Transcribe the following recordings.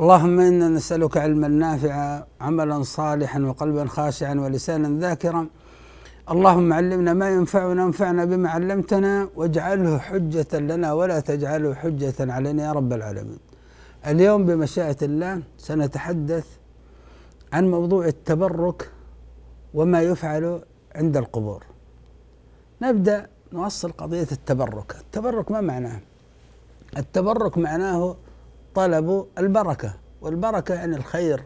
اللهم إنا نسألك علما نافعا عملا صالحا وقلبا خاشعا ولسانا ذاكرا. اللهم علمنا ما ينفعنا وانفعنا بما علمتنا واجعله حجة لنا ولا تجعله حجة علينا يا رب العالمين. اليوم بمشيئة الله سنتحدث عن موضوع التبرك وما يفعل عند القبور. نبدأ نوصل قضية التبرك. التبرك ما معناه؟ التبرك معناه طلب البركة والبركة يعني الخير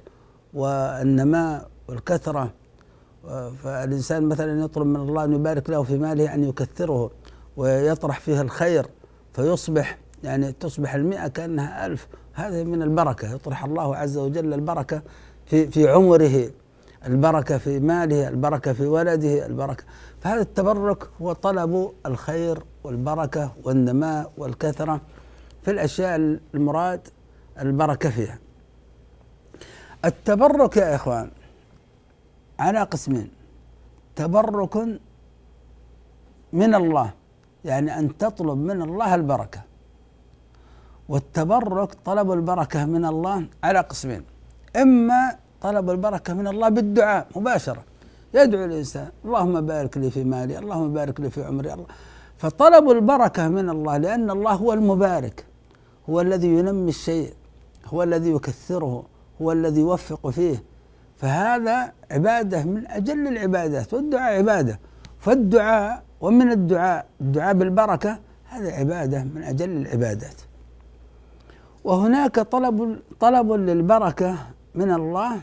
والنماء والكثرة. فالإنسان مثلا يطلب من الله أن يبارك له في ماله أن يكثره ويطرح فيه الخير فيصبح يعني تصبح المئة كأنها ألف. هذه من البركة يطرح الله عز وجل البركة في في عمره البركة في ماله البركة في ولده البركة. فهذا التبرك هو طلب الخير والبركة والنماء والكثرة. في الأشياء المراد البركة فيها. التبرك يا إخوان على قسمين. تبرك من الله يعني أن تطلب من الله البركة. والتبرك طلب البركة من الله على قسمين. إما طلب البركة من الله بالدعاء مباشرة. يدعو الإنسان اللهم بارك لي في مالي اللهم بارك لي في عمري. الله فطلب البركة من الله لأن الله هو المبارك هو الذي ينمي الشيء. هو الذي يكثره هو الذي يوفق فيه. فهذا عبادة من أجل العبادات والدعاء عبادة. فالدعاء ومن الدعاء الدعاء بالبركة هذا عبادة من أجل العبادات. وهناك طلب طلب للبركة من الله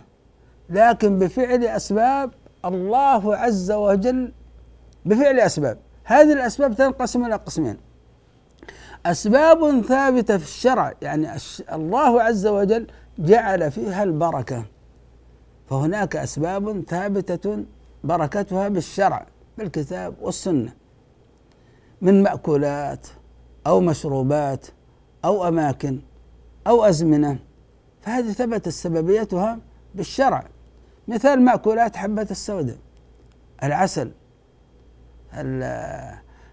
لكن بفعل أسباب الله عز وجل بفعل أسباب. هذه الأسباب تنقسم إلى قسمين. أسباب ثابتة في الشرع. يعني الله عز وجل جعل فيها البركة. فهناك أسباب ثابتة بركتها بالشرع بالكتاب والسنة. من مأكولات أو مشروبات أو أماكن أو أزمنة. فهذه ثبتت سببيتها بالشرع. مثال مأكولات حبة السوداء العسل.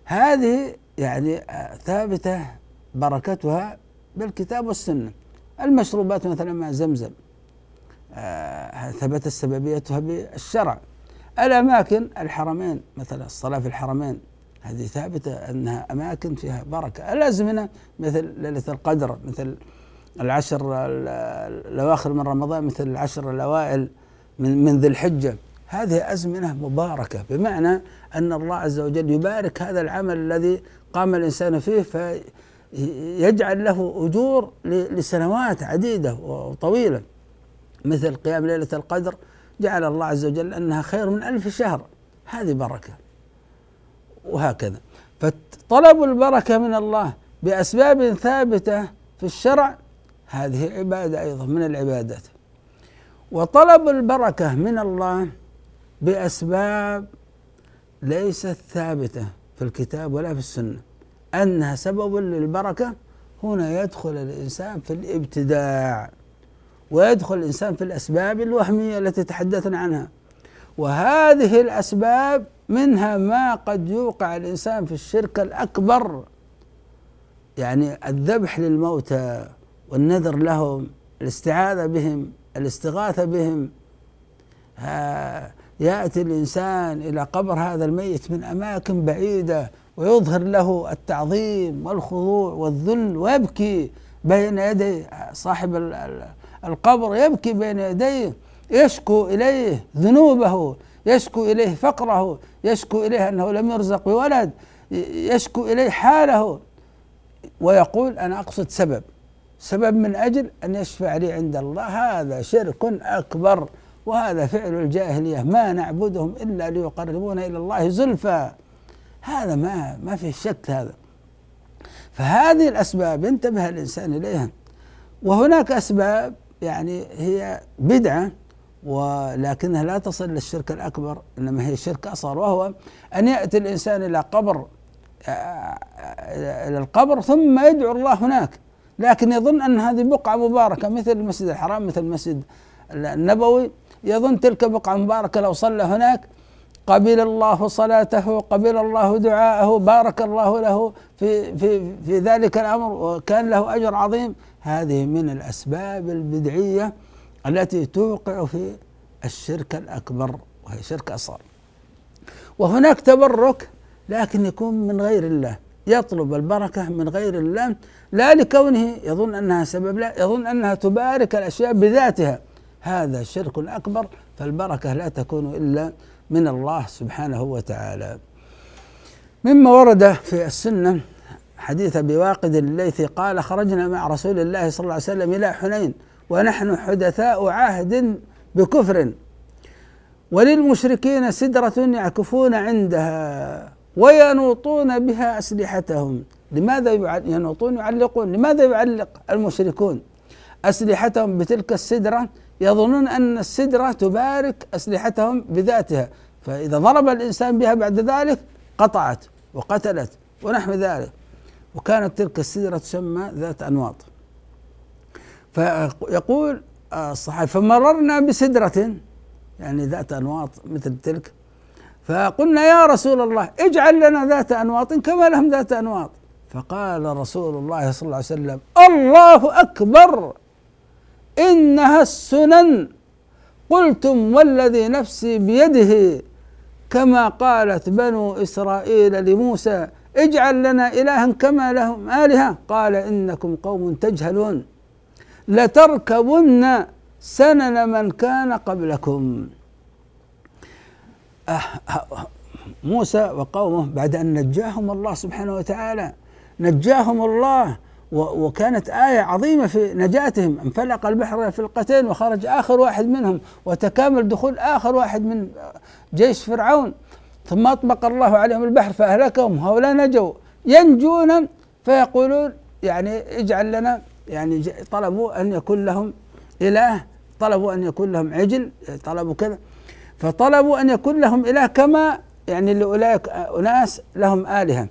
هذه يعني ثابتة بركتها بالكتاب والسنة. المشروبات مثلا ماء زمزم آه ثبتت سببيتها بالشرع. الأماكن الحرمين مثلا الصلاة في الحرمين هذه ثابتة أنها أماكن فيها بركة. الأزمنة مثل ليلة القدر مثل العشر الأواخر من رمضان مثل العشر الأوائل من من ذي الحجة. هذه أزمنة مباركة بمعنى أن الله عز وجل يبارك هذا العمل الذي قام الإنسان فيه فيجعل له أجور لسنوات عديدة وطويلة. مثل قيام ليلة القدر جعل الله عز وجل أنها خير من ألف شهر. هذه بركة. وهكذا. فطلب البركة من الله بأسباب ثابتة في الشرع هذه عبادة أيضا من العبادات. وطلب البركة من الله بأسباب ليست ثابتة في الكتاب ولا في السنة. أنها سبب للبركة هنا يدخل الإنسان في الإبتداع ويدخل الإنسان في الأسباب الوهمية التي تحدثنا عنها. وهذه الأسباب منها ما قد يوقع الإنسان في الشرك الأكبر يعني الذبح للموتى والنذر لهم الاستعاذة بهم الاستغاثة بهم. يأتي الإنسان إلى قبر هذا الميت من أماكن بعيدة ويظهر له التعظيم والخضوع والذل ويبكي بين يدي صاحب القبر يبكي بين يديه يشكو إليه ذنوبه يشكو إليه فقره يشكو إليه أنه لم يرزق بولد يشكو إليه حاله ويقول أنا أقصد سبب سبب من أجل أن يشفع لي عند الله هذا شرك أكبر. وهذا فعل الجاهلية ما نعبدهم إلا ليقربونا إلى الله زلفى. هذا ما ما في شك هذا. فهذه الأسباب ينتبه الإنسان إليها. وهناك أسباب يعني هي بدعة ولكنها لا تصل للشرك الأكبر إنما هي شرك أصغر وهو أن يأتي الإنسان إلى قبر إلى القبر ثم يدعو الله هناك. لكن يظن أن هذه بقعة مباركة مثل المسجد الحرام مثل المسجد النبوي. يظن تلك بقعة مباركة لو صلى هناك. قبل الله صلاته قبل الله دعاءه بارك الله له في في في ذلك الأمر وكان له أجر عظيم. هذه من الأسباب البدعية التي توقع في الشرك الأكبر وهي شرك أصغر. وهناك تبرك لكن يكون من غير الله. يطلب البركة من غير الله لا لكونه يظن أنها سبب لا يظن أنها تبارك الأشياء بذاتها. هذا شرك اكبر فالبركة لا تكون إلا من الله سبحانه وتعالى. مما ورد في السنة حديث أبي واقد الليثي قال خرجنا مع رسول الله صلى الله عليه وسلم إلى حنين ونحن حدثاء عهد بكفر وللمشركين سدرة يعكفون عندها وينوطون بها أسلحتهم. لماذا ينوطون يعلقون؟ لماذا يعلق المشركون أسلحتهم بتلك السدرة؟ يظنون أن السدرة تبارك أسلحتهم بذاتها. فإذا ضرب الإنسان بها بعد ذلك قطعت وقتلت ونحو ذلك. وكانت تلك السدرة تسمى ذات أنواط. فيقول الصحابي فمررنا بسدرة. يعني ذات أنواط مثل تلك. فقلنا يا رسول الله اجعل لنا ذات أنواط كما لهم ذات أنواط. فقال رسول الله صلى الله عليه وسلم الله أكبر. إنها السنن. قلتم والذي نفسي بيده كما قالت بنو إسرائيل لموسى اجعل لنا إلها كما لهم آلهة. قال إنكم قوم تجهلون. لتركبن سنن من كان قبلكم. أه موسى وقومه بعد أن نجاهم الله سبحانه وتعالى. نجاهم الله وكانت آية عظيمة في نجاتهم. انفلق البحر فلقتين وخرج آخر واحد منهم وتكامل دخول آخر واحد من جيش فرعون. ثم أطبق الله عليهم البحر فأهلكهم هؤلاء نجوا. ينجون فيقولون يعني اجعل لنا يعني طلبوا أن يكون لهم إله طلبوا أن يكون لهم عجل طلبوا كذا. فطلبوا أن يكون لهم إله كما يعني لأولئك أناس لهم آلهة.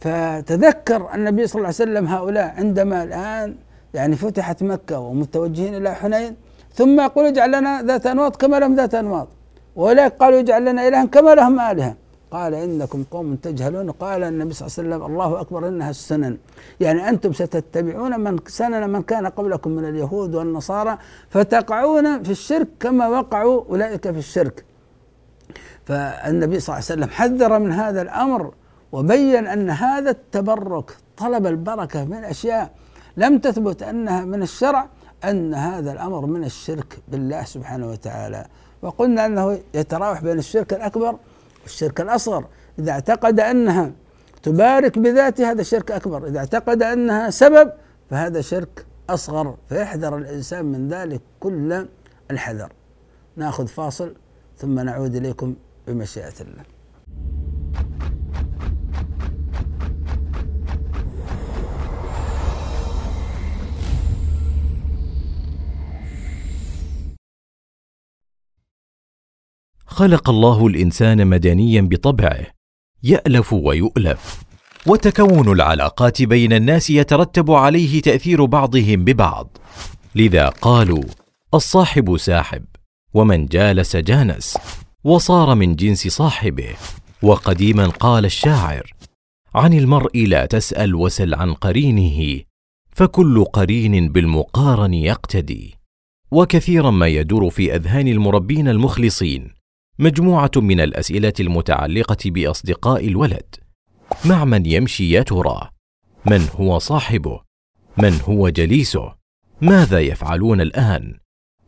فتذكر النبي صلى الله عليه وسلم هؤلاء عندما الآن يعني فتحت مكة ومتوجهين إلى حنين ثم يقول اجعل لنا ذات أنواط كما لهم ذات أنواط. وأولئك قالوا اجعل لنا إلها كما لهم آلهة. قال إنكم قوم تجهلون. قال النبي صلى الله عليه وسلم الله أكبر إنها السنن. يعني أنتم ستتبعون من سنن من كان قبلكم من اليهود والنصارى فتقعون في الشرك كما وقعوا أولئك في الشرك. فالنبي صلى الله عليه وسلم حذر من هذا الأمر وبين أن هذا التبرك طلب البركة من أشياء لم تثبت أنها من الشرع أن هذا الأمر من الشرك بالله سبحانه وتعالى. وقلنا أنه يتراوح بين الشرك الأكبر والشرك الأصغر. إذا اعتقد أنها تبارك بذاتها هذا شرك أكبر. إذا اعتقد أنها سبب فهذا شرك أصغر. فيحذر الإنسان من ذلك كل الحذر. ناخذ فاصل ثم نعود إليكم بمشيئة الله. خلق الله الإنسان مدنيا بطبعه يألف ويؤلف. وتكون العلاقات بين الناس يترتب عليه تأثير بعضهم ببعض. لذا قالوا الصاحب ساحب ومن جالس جانس وصار من جنس صاحبه. وقديما قال الشاعر عن المرء لا تسأل وسل عن قرينه فكل قرين بالمقارن يقتدي. وكثيرا ما يدور في أذهان المربين المخلصين. مجموعة من الأسئلة المتعلقة بأصدقاء الولد. مع من يمشي يا ترى؟ من هو صاحبه؟ من هو جليسه؟ ماذا يفعلون الآن؟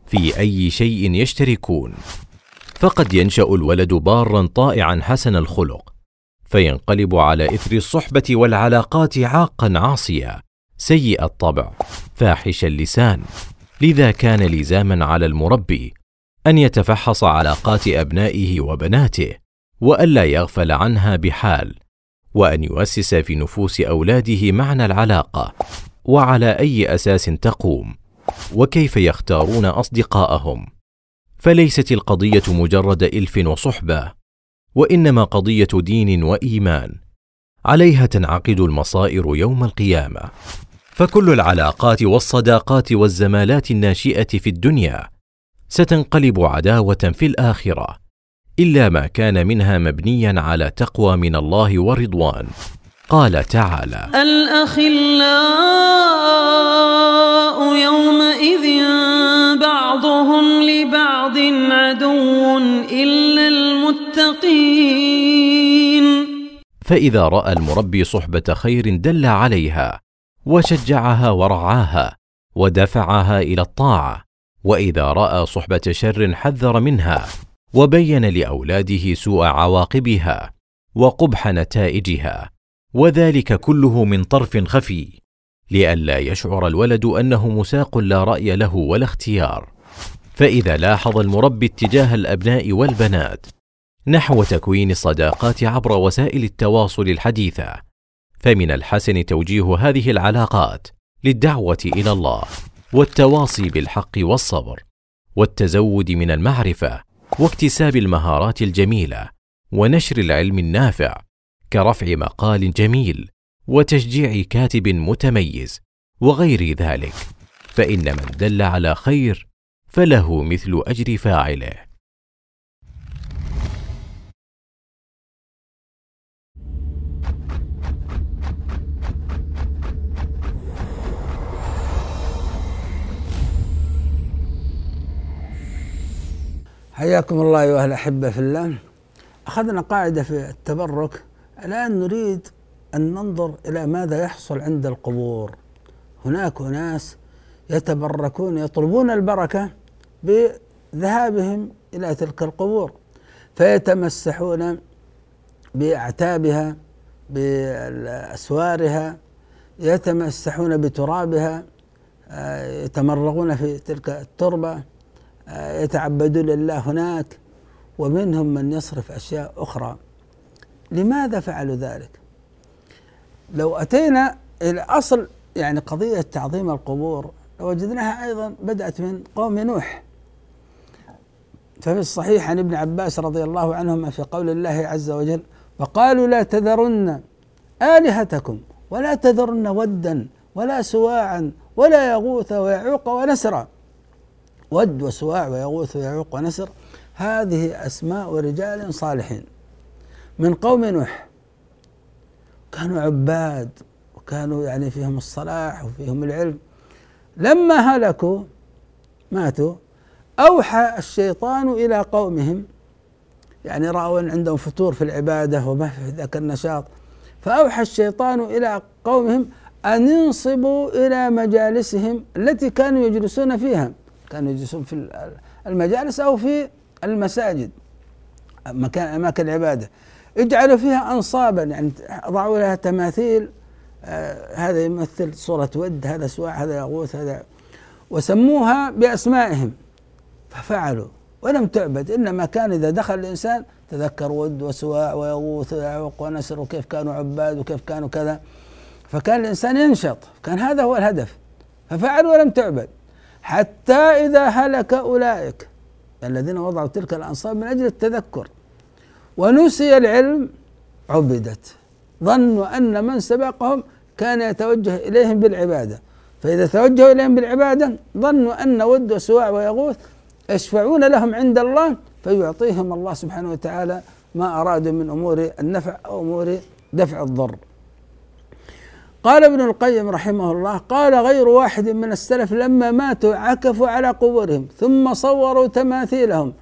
في أي شيء يشتركون؟ فقد ينشأ الولد بارا طائعا حسن الخلق فينقلب على إثر الصحبة والعلاقات عاقا عاصيا. سيء الطبع فاحش اللسان. لذا كان لزاما على المربي أن يتفحص علاقات أبنائه وبناته والا يغفل عنها بحال وأن يؤسس في نفوس أولاده معنى العلاقة وعلى أي أساس تقوم وكيف يختارون أصدقاءهم. فليست القضية مجرد إلف وصحبة وإنما قضية دين وإيمان. عليها تنعقد المصائر يوم القيامة. فكل العلاقات والصداقات والزمالات الناشئة في الدنيا ستنقلب عداوة في الآخرة إلا ما كان منها مبنيا على تقوى من الله ورضوان. قال تعالى الاخلاء يومئذ بعضهم لبعض عدو الا المتقين فإذا رأى المربي صحبة خير دل عليها وشجعها ورعاها ودفعها إلى الطاعة وإذا رأى صحبة شر حذر منها وبين لأولاده سوء عواقبها وقبح نتائجها وذلك كله من طرف خفي لئلا يشعر الولد أنه مساق لا رأي له ولا اختيار. فإذا لاحظ المربي اتجاه الأبناء والبنات نحو تكوين الصداقات عبر وسائل التواصل الحديثة فمن الحسن توجيه هذه العلاقات للدعوة إلى الله. والتواصي بالحق والصبر والتزود من المعرفة واكتساب المهارات الجميلة ونشر العلم النافع كرفع مقال جميل وتشجيع كاتب متميز وغير ذلك. فإن من دل على خير فله مثل أجر فاعله. حياكم الله أيها الأحبة في الله. أخذنا قاعدة في التبرك. الآن نريد أن ننظر إلى ماذا يحصل عند القبور. هناك أناس يتبركون يطلبون البركة بذهابهم إلى تلك القبور فيتمسحون بأعتابها بأسوارها يتمسحون بترابها آه، يتمرغون في تلك التربة. يتعبدون لله هناك ومنهم من يصرف أشياء أخرى. لماذا فعلوا ذلك؟ لو أتينا إلى أصل يعني قضية تعظيم القبور لوجدناها أيضا بدأت من قوم نوح. ففي الصحيح عن ابن عباس رضي الله عنهما في قول الله عز وجل وقالوا لا تذرن آلهتكم ولا تذرن ودا ولا سواعا ولا يغوث ويعوق ونسرا. ود وسواع ويغوث ويعوق ونسر. هذه أسماء رجال صالحين. من قوم نوح. كانوا عباد وكانوا يعني فيهم الصلاح وفيهم العلم. لما هلكوا ماتوا أوحى الشيطان إلى قومهم. يعني رأوا أن عندهم فتور في العبادة وما في ذاك النشاط. فأوحى الشيطان إلى قومهم أن ينصبوا إلى مجالسهم التي كانوا يجلسون فيها. كانوا يجلسون في المجالس أو في المساجد مكان أماكن العبادة. اجعلوا فيها أنصابا يعني ضعوا لها تماثيل آه هذا يمثل صورة ود هذا سواع هذا يغوث هذا. وسموها بأسمائهم. ففعلوا ولم تعبد إنما كان إذا دخل الإنسان تذكر ود وسواع ويغوث ويعوق ونسر وكيف كانوا عباد وكيف كانوا كذا. فكان الإنسان ينشط كان هذا هو الهدف. ففعلوا ولم تعبد. حتى إذا هلك أولئك الذين وضعوا تلك الأنصاب من أجل التذكر. ونسي العلم عبدت. ظنوا أن من سبقهم كان يتوجه إليهم بالعبادة. فإذا توجهوا إليهم بالعبادة ظنوا أن ود وسواع ويغوث يشفعون لهم عند الله فيعطيهم الله سبحانه وتعالى ما أرادوا من أمور النفع أو أمور دفع الضر. قال ابن القيم رحمه الله قال غير واحد من السلف لما ماتوا عكفوا على قبورهم ثم صوروا تماثيلهم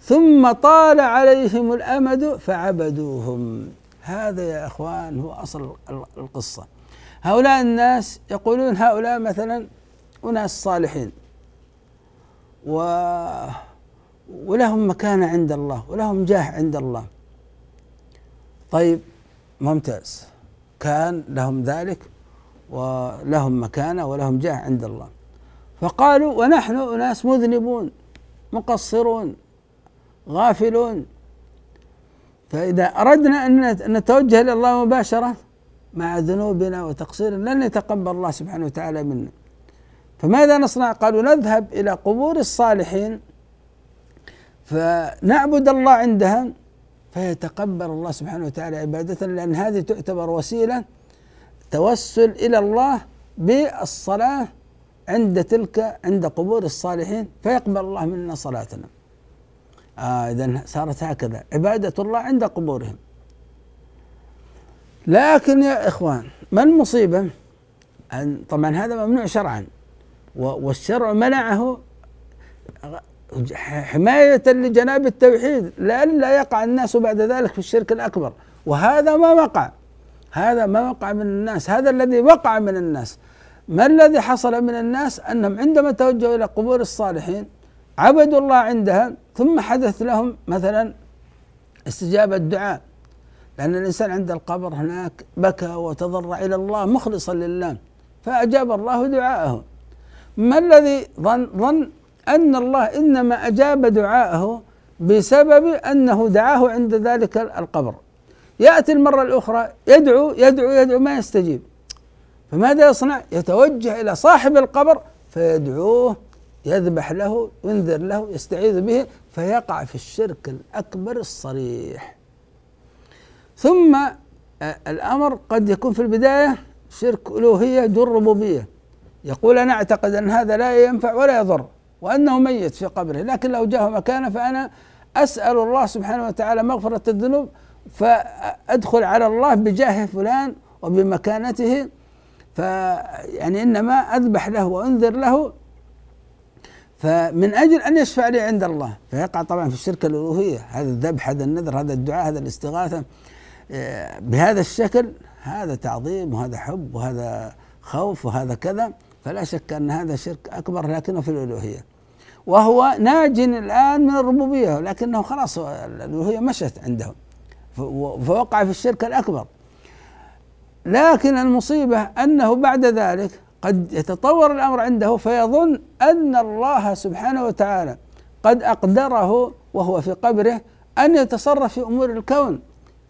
ثم طال عليهم الأمد فعبدوهم. هذا يا إخوان هو أصل القصة. هؤلاء الناس يقولون هؤلاء مثلا أناس صالحين و ولهم مكانة عند الله ولهم جاه عند الله. طيب ممتاز. كان لهم ذلك ولهم مكانة ولهم جاه عند الله. فقالوا ونحن أناس مذنبون مقصرون غافلون. فإذا أردنا أن نتوجه إلى الله مباشرة مع ذنوبنا وتقصيرنا لن يتقبل الله سبحانه وتعالى منا. فماذا نصنع؟ قالوا نذهب إلى قبور الصالحين فنعبد الله عندها فيتقبل الله سبحانه وتعالى عبادتنا لأن هذه تعتبر وسيلة توسل إلى الله بالصلاة عند تلك عند قبور الصالحين فيقبل الله منا صلاتنا. آه إذا صارت هكذا عبادة الله عند قبورهم. لكن يا إخوان ما المصيبة أن طبعا هذا ممنوع شرعا والشرع منعه حماية لجناب التوحيد لئلا يقع الناس بعد ذلك في الشرك الأكبر. وهذا ما وقع. هذا ما وقع من الناس. هذا الذي وقع من الناس. ما الذي حصل من الناس؟ أنهم عندما توجهوا إلى قبور الصالحين عبدوا الله عندها ثم حدث لهم مثلا استجابة دعاء لأن الإنسان عند القبر هناك بكى وتضرع إلى الله مخلصا لله فأجاب الله دعاءه. ما الذي ظن ظن أن الله إنما أجاب دعاءه بسبب أنه دعاه عند ذلك القبر. يأتي المرة الأخرى يدعو يدعو يدعو ما يستجيب. فماذا يصنع؟ يتوجه إلى صاحب القبر فيدعوه يذبح له ينذر له يستعيذ به فيقع في الشرك الأكبر الصريح. ثم الأمر قد يكون في البداية شرك ألوهية دون ربوبية يقول أنا أعتقد أن هذا لا ينفع ولا يضر. وأنه ميت في قبره. لكن لو جاء مكانه فأنا أسأل الله سبحانه وتعالى مغفرة الذنوب فأدخل على الله بجاه فلان وبمكانته. فيعني إنما أذبح له وأنذر له. فمن أجل أن يشفع لي عند الله فيقع طبعا في الشرك الألوهية. هذا الذبح هذا النذر هذا الدعاء هذا الاستغاثة. بهذا الشكل هذا تعظيم وهذا حب وهذا خوف وهذا كذا. فلا شك أن هذا شرك أكبر لكنه في الألوهية. وهو ناج الآن من الربوبية لكنه خلاص الألوهية مشت عنده فوقع في الشرك الأكبر. لكن المصيبة أنه بعد ذلك قد يتطور الأمر عنده فيظن أن الله سبحانه وتعالى قد أقدره وهو في قبره أن يتصرف في أمور الكون.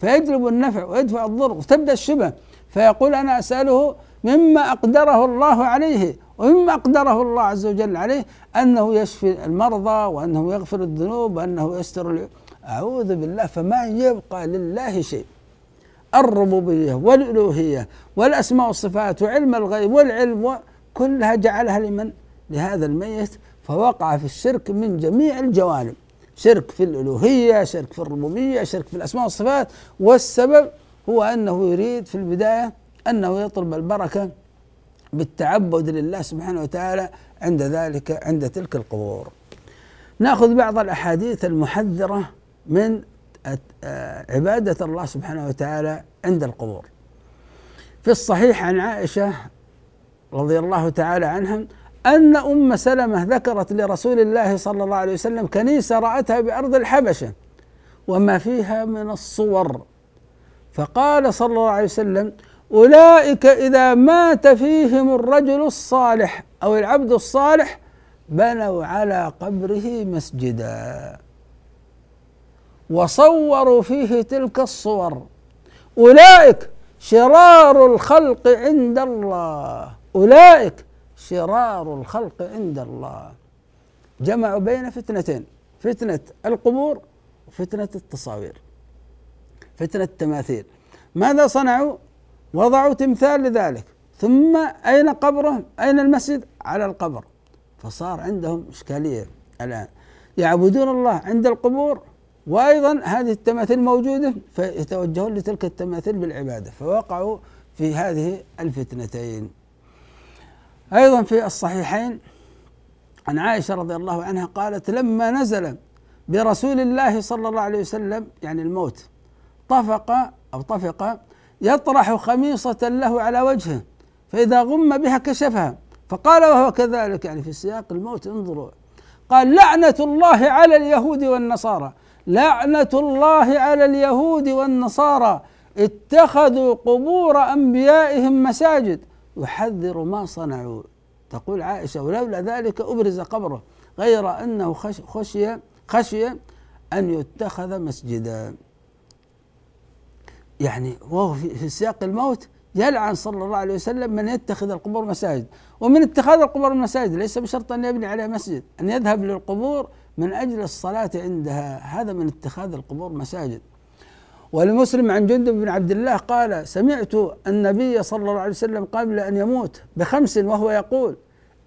فيجلب النفع ويدفع الضر وتبدأ الشبه. فيقول أنا أسأله مما أقدره الله عليه ومما أقدره الله عز وجل عليه أنه يشفي المرضى وأنه يغفر الذنوب وأنه يستر أعوذ بالله فما يبقى لله شيء. الربوبية والألوهية والأسماء والصفات وعلم الغيب والعلم كلها جعلها لمن؟ لهذا الميت. فوقع في الشرك من جميع الجوانب. شرك في الألوهية شرك في الربوبية شرك في الأسماء والصفات. والسبب هو أنه يريد في البداية أنه يطلب البركة بالتعبد لله سبحانه وتعالى عند ذلك عند تلك القبور. ناخذ بعض الأحاديث المحذرة من عبادة الله سبحانه وتعالى عند القبور. في الصحيح عن عائشة رضي الله تعالى عنها أن أم سلمة ذكرت لرسول الله صلى الله عليه وسلم كنيسة رأتها بأرض الحبشة وما فيها من الصور. فقال صلى الله عليه وسلم أولئك إذا مات فيهم الرجل الصالح أو العبد الصالح بنوا على قبره مسجدا. وصوروا فيه تلك الصور. أولئك شرار الخلق عند الله. أولئك شرار الخلق عند الله. جمعوا بين فتنتين فتنة القبور وفتنة التصاوير فتنة التماثيل. ماذا صنعوا؟ وضعوا تمثال لذلك. ثم أين قبره؟ أين المسجد؟ على القبر. فصار عندهم إشكالية الآن. يعبدون الله عند القبور وأيضا هذه التماثيل موجودة فيتوجهون لتلك التماثيل بالعبادة. فوقعوا في هذه الفتنتين. أيضا في الصحيحين عن عائشة رضي الله عنها قالت لما نزل برسول الله صلى الله عليه وسلم يعني الموت طفق أو طفق يطرح خميصة له على وجهه فإذا غم بها كشفها. فقال وهو كذلك يعني في سياق الموت انظروا. قال لعنة الله على اليهود والنصارى. لعنة الله على اليهود والنصارى. اتخذوا قبور أنبيائهم مساجد. يحذر ما صنعوا. تقول عائشة ولولا ذلك أبرز قبره غير أنه خشي خشي أن يتخذ مسجدا. يعني وهو في سياق الموت يلعن صلى الله عليه وسلم من يتخذ القبور مساجد. ومن اتخاذ القبور مساجد ليس بشرط أن يبني عليها مسجد أن يذهب للقبور من أجل الصلاة عندها. هذا من اتخاذ القبور مساجد. ولمسلم عن جندب بن عبد الله قال سمعت النبي صلى الله عليه وسلم قبل أن يموت بخمس وهو يقول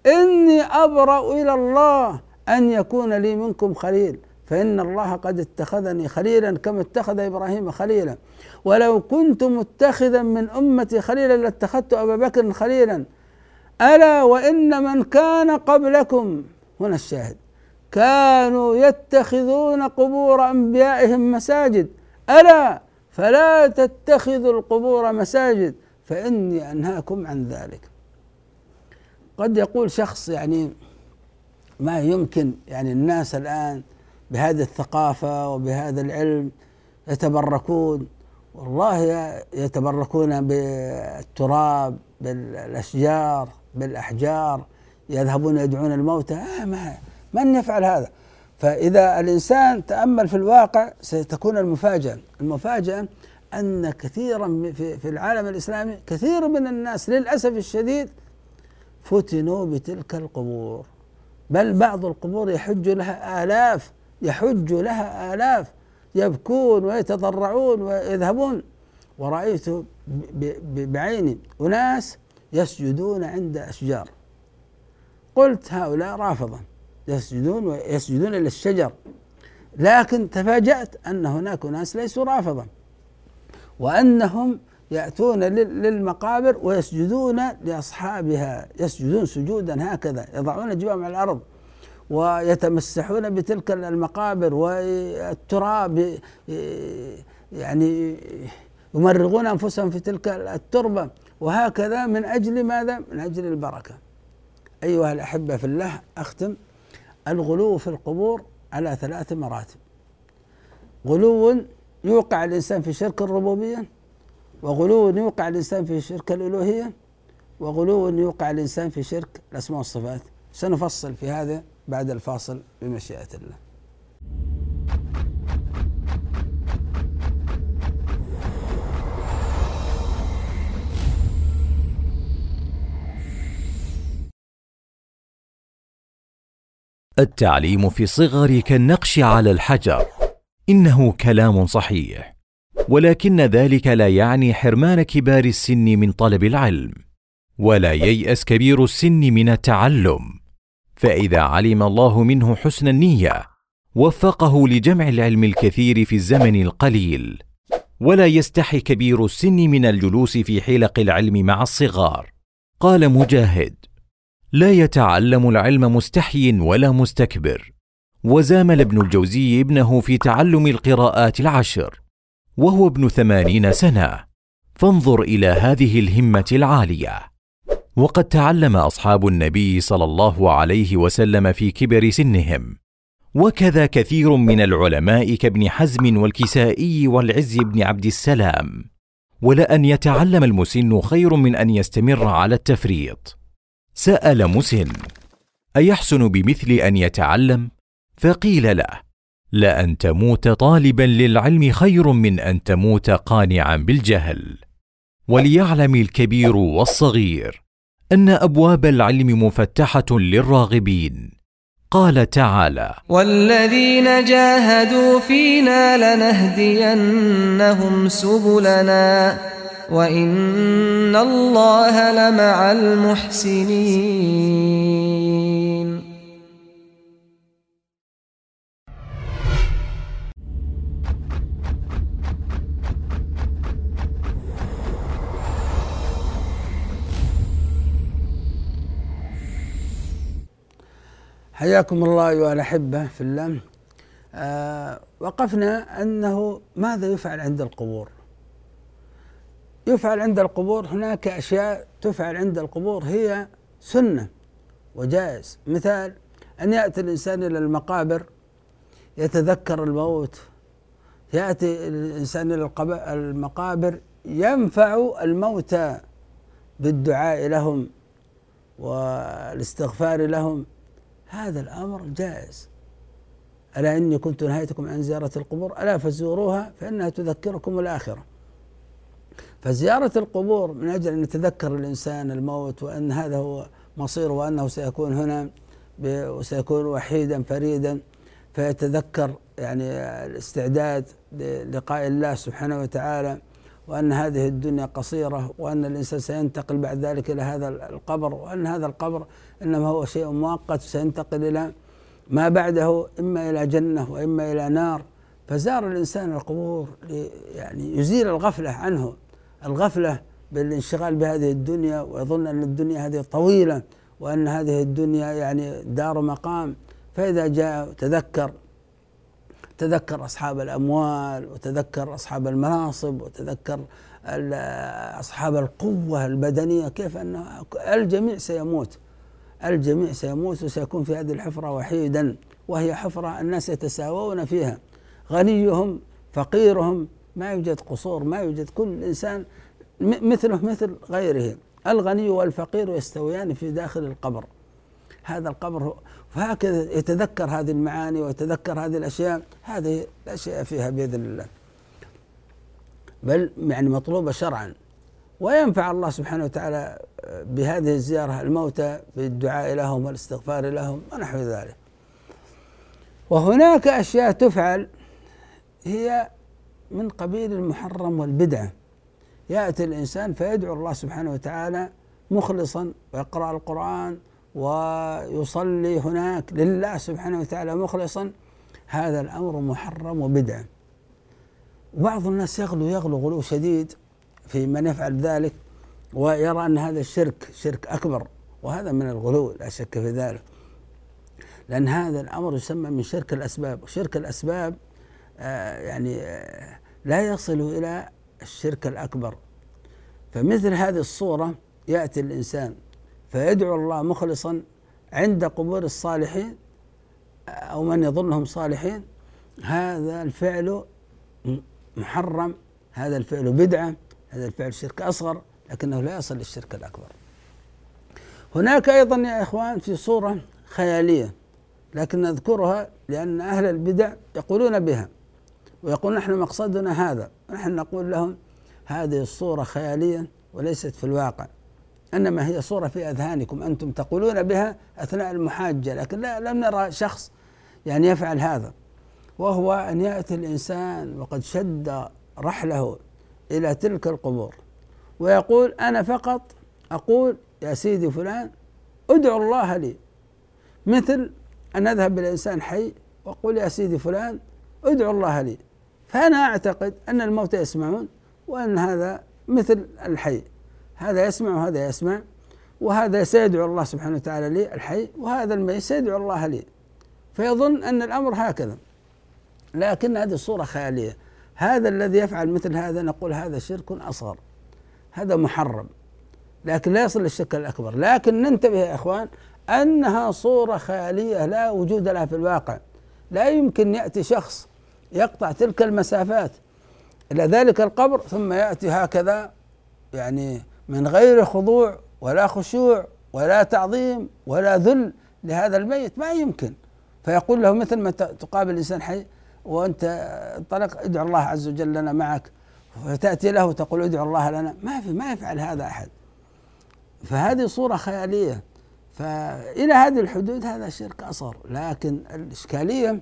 إني أبرأ إلى الله أن يكون لي منكم خليل. فإن الله قد اتخذني خليلا كما اتخذ إبراهيم خليلا. ولو كنت متخذا من أمتي خليلا لاتخذت أبا بكر خليلا. ألا وإن من كان قبلكم هنا الشاهد كانوا يتخذون قبور أنبيائهم مساجد. ألا فلا تتخذوا القبور مساجد فإني أنهاكم عن ذلك. قد يقول شخص يعني ما يمكن يعني الناس الآن بهذه الثقافة وبهذا العلم يتبركون. والله يتبركون بالتراب بالأشجار بالأحجار يذهبون يدعون الموتى آه ما من يفعل هذا؟ فإذا الإنسان تأمل في الواقع ستكون المفاجأة. المفاجأة أن كثيرا في العالم الإسلامي كثير من الناس للأسف الشديد فتنوا بتلك القبور. بل بعض القبور يحج لها آلاف يحج لها آلاف يبكون ويتضرعون ويذهبون. ورأيت بعيني أناس يسجدون عند أشجار. قلت هؤلاء رافضة يسجدون ويسجدون للشجر لكن تفاجأت أن هناك ناس ليسوا رافضة وأنهم يأتون للمقابر ويسجدون لأصحابها يسجدون سجودا هكذا يضعون جبههم على الأرض. ويتمسحون بتلك المقابر والتراب يعني يمرغون أنفسهم في تلك التربة وهكذا من أجل ماذا؟ من أجل البركة. أيها الأحبة في الله أختم الغلو في القبور على ثلاث مراتب. غلو يوقع الإنسان في شرك الربوبية وغلو يوقع الإنسان في شرك الالوهيه وغلو يوقع الإنسان في شرك الأسماء والصفات. سنفصل في هذا بعد الفاصل بمشيئة الله. التعليم في الصغر كالنقش على الحجر. إنه كلام صحيح. ولكن ذلك لا يعني حرمان كبار السن من طلب العلم. ولا ييأس كبير السن من التعلم. فإذا علم الله منه حسن النية وفقه لجمع العلم الكثير في الزمن القليل. ولا يستحي كبير السن من الجلوس في حلق العلم مع الصغار. قال مجاهد لا يتعلم العلم مستحي ولا مستكبر. وزامل ابن الجوزي ابنه في تعلم القراءات العشر. وهو ابن ثمانين سنة. فانظر إلى هذه الهمة العالية. وقد تعلم أصحاب النبي صلى الله عليه وسلم في كبر سنهم. وكذا كثير من العلماء كابن حزم والكسائي والعز بن عبد السلام. ولان يتعلم المسن خير من أن يستمر على التفريط. سأل مسن أيحسن بمثل أن يتعلم؟ فقيل له لأن تموت طالبا للعلم خير من أن تموت قانعا بالجهل. وليعلم الكبير والصغير. أن أبواب العلم مفتحة للراغبين. قال تعالى والذين جاهدوا فينا لنهدينهم سبلنا وإن الله لمع المحسنين. حياكم الله أيها الأحبة في الله. آه وقفنا أنه ماذا يفعل عند القبور؟ يفعل عند القبور هناك أشياء تفعل عند القبور هي سنة وجائز. مثال أن يأتي الإنسان إلى المقابر يتذكر الموت. يأتي الإنسان إلى المقابر ينفع الموتى بالدعاء لهم والاستغفار لهم. هذا الأمر جائز. ألا إني كنت نهيتكم عن زيارة القبور؟ ألا فزوروها فإنها تذكركم الآخرة. فزيارة القبور من أجل أن يتذكر الإنسان الموت وأن هذا هو مصيره وأنه سيكون هنا وسيكون وحيدا فريدا فيتذكر يعني الاستعداد للقاء الله سبحانه وتعالى وأن هذه الدنيا قصيرة وأن الإنسان سينتقل بعد ذلك إلى هذا القبر وأن هذا القبر إنما هو شيء مؤقت سينتقل إلى ما بعده إما إلى جنة وإما إلى نار. فزار الإنسان القبور يعني يزيل الغفلة عنه. الغفلة بالانشغال بهذه الدنيا ويظن أن الدنيا هذه طويلة وأن هذه الدنيا يعني دار مقام. فإذا جاء تذكر تذكر أصحاب الأموال وتذكر أصحاب المناصب وتذكر أصحاب القوة البدنية كيف أن الجميع سيموت. الجميع سيموت وسيكون في هذه الحفرة وحيدا وهي حفرة الناس يتساوون فيها. غنيهم فقيرهم ما يوجد قصور ما يوجد كل إنسان مثله مثل غيره. الغني والفقير يستويان في داخل القبر. هذا القبر فهكذا يتذكر هذه المعاني ويتذكر هذه الأشياء. هذه لا شيء فيها بإذن الله. بل يعني مطلوبة شرعا. وينفع الله سبحانه وتعالى بهذه الزيارة الموتى بالدعاء لهم والاستغفار لهم ونحو ذلك. وهناك أشياء تفعل هي من قبيل المحرم والبدعة. يأتي الإنسان فيدعو الله سبحانه وتعالى مخلصا ويقرأ القرآن ويصلي هناك لله سبحانه وتعالى مخلصا. هذا الأمر محرم وبدعة. وبعض الناس يغلو يغلو غلو شديد. في من يفعل ذلك ويرى أن هذا الشرك شرك أكبر وهذا من الغلو لا شك في ذلك. لأن هذا الأمر يسمى من شرك الأسباب. وشرك الأسباب آه يعني آه لا يصل إلى الشرك الأكبر. فمثل هذه الصورة يأتي الإنسان فيدعو الله مخلصا عند قبور الصالحين أو من يظنهم صالحين. هذا الفعل محرم هذا الفعل بدعة. هذا الفعل شرك أصغر لكنه لا يصل للشرك الأكبر. هناك أيضا يا إخوان في صورة خيالية لكن نذكرها لأن أهل البدع يقولون بها ويقول نحن مقصدنا هذا نحن نقول لهم هذه الصورة خيالية وليست في الواقع إنما هي صورة في أذهانكم أنتم تقولون بها أثناء المحاجة لكن لا لم نرى شخص يعني يفعل هذا وهو أن يأتي الإنسان وقد شد رحله إلى تلك القبور. ويقول أنا فقط أقول يا سيدي فلان ادعو الله لي. مثل أن اذهب إلى انسان حي واقول يا سيدي فلان ادعو الله لي. فأنا أعتقد أن الموتى يسمعون وأن هذا مثل الحي. هذا يسمع وهذا يسمع وهذا سيدعو الله سبحانه وتعالى لي الحي وهذا الميت سيدعو الله لي. فيظن أن الأمر هكذا. لكن هذه الصورة خيالية. هذا الذي يفعل مثل هذا نقول هذا شرك أصغر. هذا محرم. لكن لا يصل للشرك الأكبر. لكن ننتبه يا إخوان أنها صورة خيالية لا وجود لها في الواقع. لا يمكن يأتي شخص يقطع تلك المسافات. إلى ذلك القبر ثم يأتي هكذا يعني من غير خضوع ولا خشوع ولا تعظيم ولا ذل لهذا الميت. ما يمكن. فيقول له مثل ما تقابل إنسان حي وأنت انطلق ادعو الله عز وجل لنا معك. فتأتي له وتقول ادعو الله لنا. ما في ما يفعل هذا أحد. فهذه صورة خيالية. فإلى هذه الحدود هذا شرك أصغر. لكن الإشكالية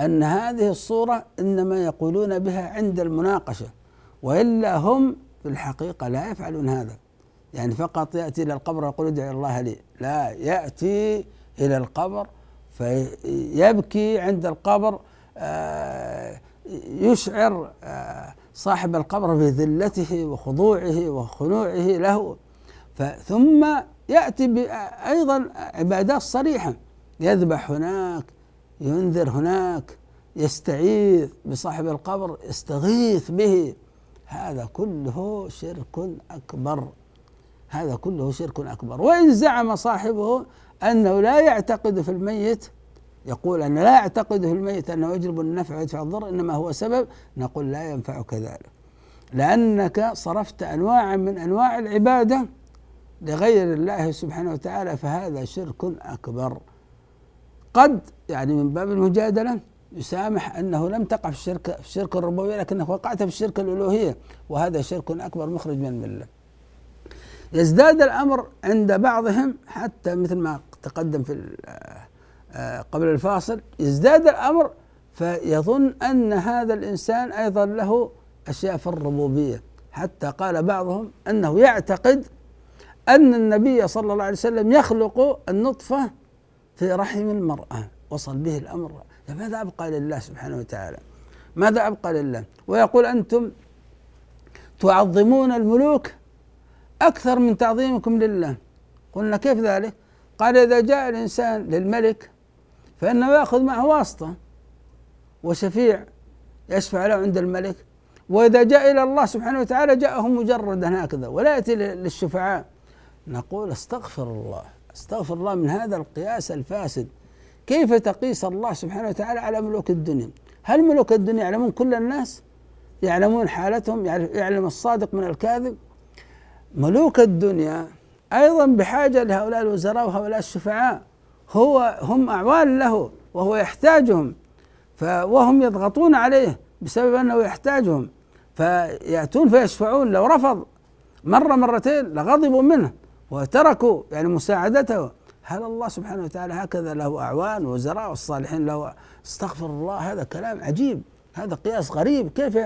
أن هذه الصورة إنما يقولون بها عند المناقشة. وإلا هم في الحقيقة لا يفعلون هذا. يعني فقط يأتي إلى القبر ويقول ادعي الله لي. لا يأتي إلى القبر فيبكي عند القبر آه، يشعر آه، صاحب القبر بذلته وخضوعه وخنوعه له. ثم يأتي أيضا عبادات صريحة. يذبح هناك ينذر هناك يستعيذ بصاحب القبر يستغيث به. هذا كله شرك أكبر. هذا كله شرك أكبر. وإن زعم صاحبه أنه لا يعتقد في الميت يقول أن لا يعتقد في الميت أنه يجلب النفع ويدفع الضر إنما هو سبب نقول لا ينفعك ذلك لأنك صرفت أنواعا من أنواع العبادة لغير الله سبحانه وتعالى فهذا شرك أكبر. قد يعني من باب المجادلة يسامح أنه لم تقع في الشرك في الشرك الربوبية لكنك وقعت في الشرك الألوهية وهذا شرك أكبر مخرج من الملة. يزداد الأمر عند بعضهم حتى مثل ما تقدم في آه، قبل الفاصل. يزداد الأمر فيظن أن هذا الإنسان أيضا له أشياء في الربوبية. حتى قال بعضهم أنه يعتقد أن النبي صلى الله عليه وسلم يخلق النطفة في رحم المرأة. وصل به الأمر. ماذا أبقى لله سبحانه وتعالى؟ ماذا أبقى لله؟ ويقول أنتم تعظمون الملوك أكثر من تعظيمكم لله. قلنا كيف ذلك؟ قال إذا جاء الإنسان للملك فإنه يأخذ معه واسطة وشفيع يشفع له عند الملك. وإذا جاء إلى الله سبحانه وتعالى جاءه مجردا هكذا ولا يأتي للشفعاء. نقول استغفر الله استغفر الله من هذا القياس الفاسد. كيف تقيس الله سبحانه وتعالى على ملوك الدنيا؟ هل ملوك الدنيا يعلمون كل الناس؟ يعلمون حالتهم؟ يعلم الصادق من الكاذب؟ ملوك الدنيا أيضا بحاجة لهؤلاء الوزراء وهؤلاء الشفعاء. هو هم أعوان له وهو يحتاجهم وهم يضغطون عليه بسبب أنه يحتاجهم. فيأتون فيشفعون. لو رفض مرة مرتين لغضبوا منه وتركوا يعني مساعدته. هل الله سبحانه وتعالى هكذا له أعوان وزراء والصالحين له؟ استغفر الله هذا كلام عجيب. هذا قياس غريب. كيف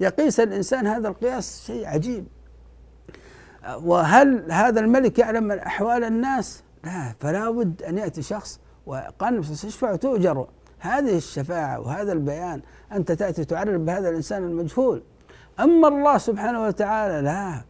يقيس الإنسان هذا القياس؟ شيء عجيب. وهل هذا الملك يعلم أحوال الناس؟ لا فلا بد أن يأتي شخص وقال تشفع تؤجر هذه الشفاعة وهذا البيان أنت تأتي تعرف بهذا الإنسان المجهول. أما الله سبحانه وتعالى لا.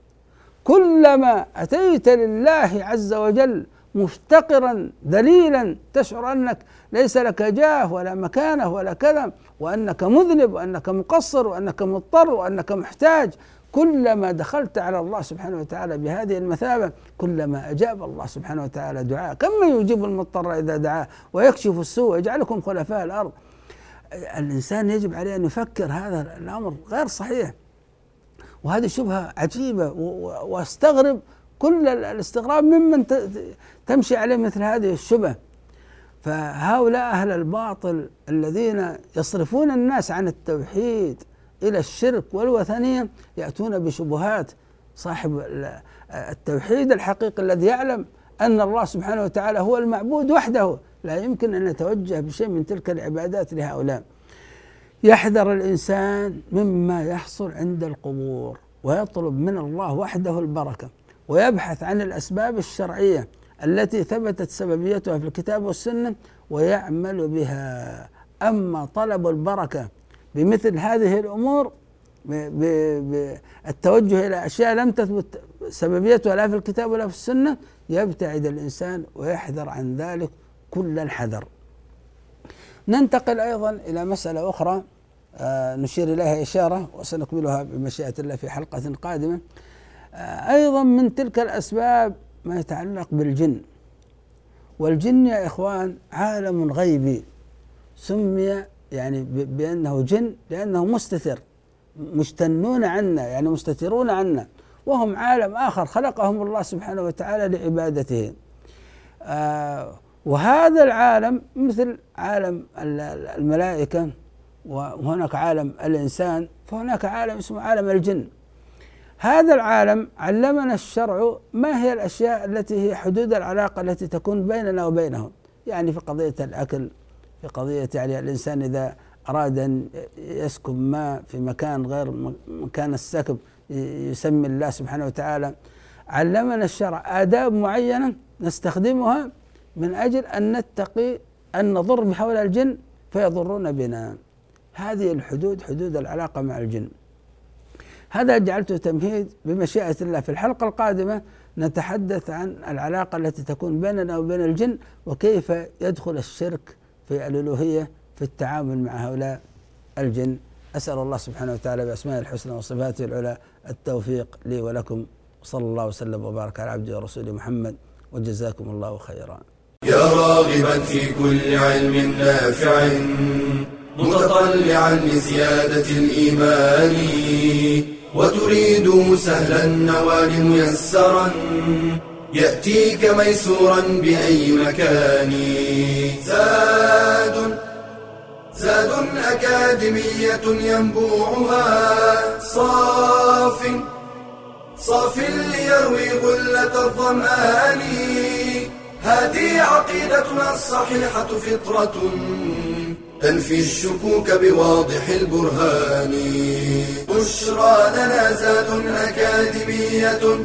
كلما أتيت لله عز وجل مفتقرا ذليلا تشعر أنك ليس لك جاه ولا مكانة ولا كذا وأنك مذنب وأنك مقصر وأنك مضطر وأنك محتاج. كلما دخلت على الله سبحانه وتعالى بهذه المثابة كلما أجاب الله سبحانه وتعالى دعاء. كما يجيب المضطر إذا دعاه ويكشف السوء ويجعلكم خلفاء الأرض؟ الإنسان يجب عليه أن يفكر هذا الأمر غير صحيح. وهذه شبهة عجيبة واستغرب كل الاستغراب ممن تمشي عليه مثل هذه الشبه فهؤلاء أهل الباطل الذين يصرفون الناس عن التوحيد إلى الشرك والوثنية يأتون بشبهات صاحب التوحيد الحقيقي الذي يعلم أن الله سبحانه وتعالى هو المعبود وحده. لا يمكن أن يتوجه بشيء من تلك العبادات لهؤلاء. يحذر الإنسان مما يحصل عند القبور ويطلب من الله وحده البركة ويبحث عن الأسباب الشرعية التي ثبتت سببيتها في الكتاب والسنة ويعمل بها. أما طلب البركة بمثل هذه الأمور بالتوجه إلى أشياء لم تثبت سببيتها لا في الكتاب ولا في السنة يبتعد الإنسان ويحذر عن ذلك كل الحذر. ننتقل أيضا إلى مسألة أخرى آه، نشير إليها إشارة وسنكملها بمشيئة الله في حلقة قادمة. آه، أيضا من تلك الأسباب ما يتعلق بالجن. والجن يا إخوان عالم غيبي سمي يعني بأنه جن لأنه مستتر. مجتنون عنا يعني مستترون عنا. وهم عالم آخر خلقهم الله سبحانه وتعالى لعبادته. آه وهذا العالم مثل عالم الملائكة وهناك عالم الإنسان فهناك عالم اسمه عالم الجن. هذا العالم علمنا الشرع ما هي الأشياء التي هي حدود العلاقة التي تكون بيننا وبينهم. يعني في قضية الأكل في قضية يعني الإنسان إذا أراد أن يسكب ماء في مكان غير مكان السكب يسمي الله سبحانه وتعالى. علمنا الشرع آداب معينة نستخدمها من أجل أن نتقي أن نضر بحول الجن فيضرون بنا. هذه الحدود حدود العلاقة مع الجن. هذا جعلته تمهيد بمشيئة الله. في الحلقة القادمة نتحدث عن العلاقة التي تكون بيننا وبين الجن وكيف يدخل الشرك في الألوهية في التعامل مع هؤلاء الجن. أسأل الله سبحانه وتعالى بأسمائه الحسنى وصفاته العلى التوفيق لي ولكم. وصلى الله وسلم وبارك على عبده ورسوله محمد. وجزاكم الله خيرا. يا راغبا في كل علم نافع متطلعا لزيادة الإيمان. وتريد سهلا النوال ميسرا يأتيك ميسورا بأي مكان. زاد زاد أكاديمية ينبوعها. صاف صاف ليروي غلة الظمآن. هذه عقيدتنا الصحيحة فطرة تنفي الشكوك بواضح البرهان. بشرى لنا زاد أكاديمية